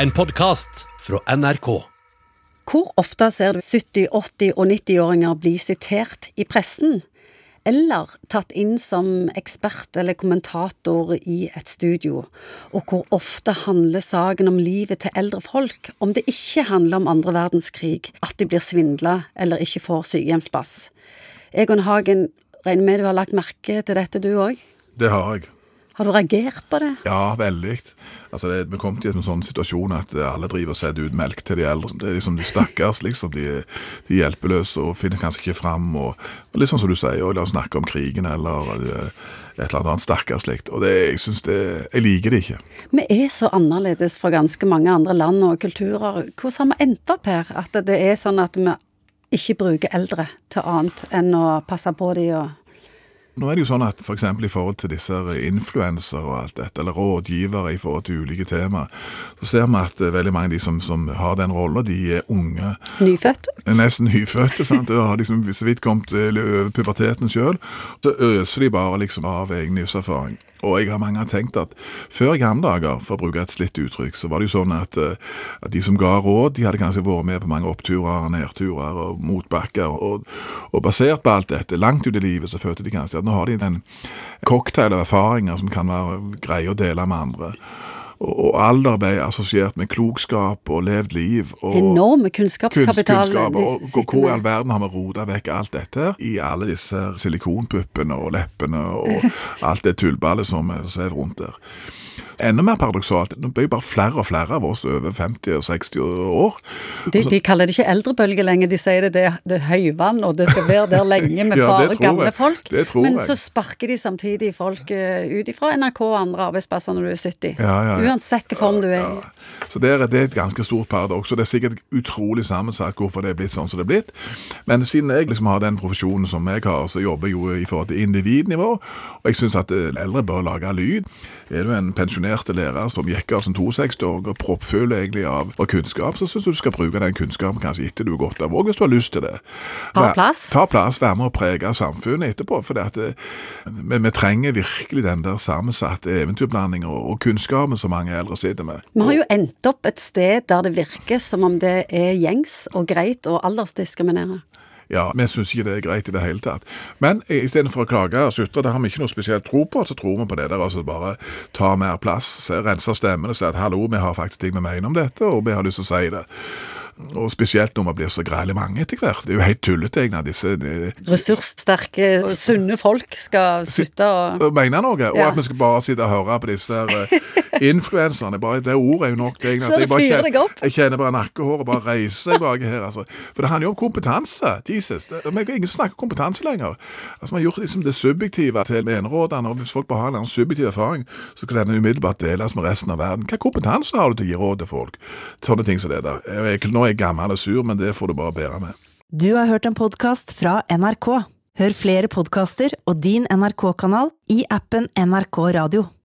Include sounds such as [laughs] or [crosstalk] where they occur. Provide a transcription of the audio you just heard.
En podkast fra NRK. Hvor ofte ser du 70-, 80- og 90-åringer bli sitert i pressen? Eller tatt inn som ekspert eller kommentator i et studio? Og hvor ofte handler saken om livet til eldre folk, om det ikke handler om andre verdenskrig, at de blir svindla eller ikke får sykehjemsplass? Egon Hagen, regner med du har lagt merke til dette du òg? Det har jeg. Har du reagert på det? Ja, veldig. Altså, det, Vi kom til en sånn situasjon at alle driver og setter ut melk til de eldre. Det er liksom De stakkars, liksom. De, de er hjelpeløse og finner kanskje ikke fram. Og, og litt sånn som du sier, og la oss snakke om krigen eller eh, et eller annet stakkars slikt. Og det, jeg synes det, jeg liker det ikke. Vi er så annerledes fra ganske mange andre land og kulturer. Hvordan har vi endt opp her? At det er sånn at vi ikke bruker eldre til annet enn å passe på de og Nå er det jo sånn at f.eks. For i forhold til disse influensere og alt dette, eller rådgivere i forhold til ulike temaer, så ser vi at eh, veldig mange av de som, som har den rolla, de er unge. Nyfødte? Nesten nyfødte. sant? Og har liksom så vidt kommet over puberteten sjøl. Så øser de bare liksom av egen livserfaring. Og jeg har mange tenkt at før i gamle dager, for å bruke et slitt uttrykk, så var det jo sånn at, eh, at de som ga råd, de hadde kanskje vært med på mange oppturer, nedturer og motbakker. Og, og basert på alt dette, langt ut i livet, så følte de kanskje at nå har de en cocktail av erfaringer som kan være greie å dele med andre. Og alder ble assosiert med klokskap og levd liv. Og Enorme kunnskapskapital. kunnskap, og hvor i all verden har vi rota vekk alt dette i alle disse silikonpuppene og leppene og [laughs] alt det tullballet som svever rundt der. Enda mer paradoksalt, nå blir jo bare flere og flere av oss over 50 og 60 år. De, Altså- de kaller det ikke eldrebølge lenger, de sier det, det, det er høyvann, og det skal være der lenge med [laughs] Ja, bare gamle jeg. folk. Men jeg. så sparker de samtidig folk eh, ut ifra NRK og andre arbeidsplasser når du er 70. Ja, ja, ja. Uansett hvilken form du er i. Så det er, det er et ganske stort paradoks, og det er sikkert utrolig sammensatt hvorfor det er blitt sånn som det er blitt. Men siden jeg liksom har den profesjonen som jeg har, så jobber jeg jo i forhold til individnivå, og jeg syns at eh, eldre bør lage lyd. Er du en pensjonert lærer som gikk av som 62-åring og proppfull egentlig av, av kunnskap, så syns du du skal bruke den kunnskapen kanskje etter du har gått av, òg hvis du har lyst til det. Ta plass. Ta plass, være med og prege samfunnet etterpå. For vi, vi trenger virkelig den der sammensatte eventyrblandinga og, og kunnskapen som mange eldre sitter med. Vi har jo endt opp et sted der det virker som om det er gjengs og greit å aldersdiskriminere. Ja, vi syns ikke det er greit i det hele tatt. Men istedenfor å klage og sutre, det har vi ikke noe spesielt tro på, så tror vi på det der. altså Bare ta mer plass, se, rense stemmen og si at hallo, vi har faktisk ting vi mener om dette, og vi har lyst til å si det. Og spesielt når vi blir så grælig mange etter hvert. Det er jo helt tullete, egentlig, disse de, Ressurssterke, sunne folk skal slutte å mene noe, og Ja. at vi skal bare sitte og høre på disse der eh, [laughs] influenserne. Det ordet er jo nok det. Så det jeg bare fyrer kjenner- deg opp. Jeg kjenner bare nakkehåret bare reiser seg bak her. altså. For det handler jo om kompetanse. Jesus. Det, ingen snakker kompetanse lenger. Altså, Man har gjort liksom det subjektive til enerådene, og hvis folk bare har en subjektiv erfaring, så kan denne umiddelbart deles med resten av verden. Hva kompetanse har du til å gi råd til folk? Sånne ting som det der. Jeg, nå er jeg gammel og sur, men det får du bare bære med. Du har hørt en podkast fra NRK. Hør flere podkaster og din NRK-kanal i appen NRK Radio.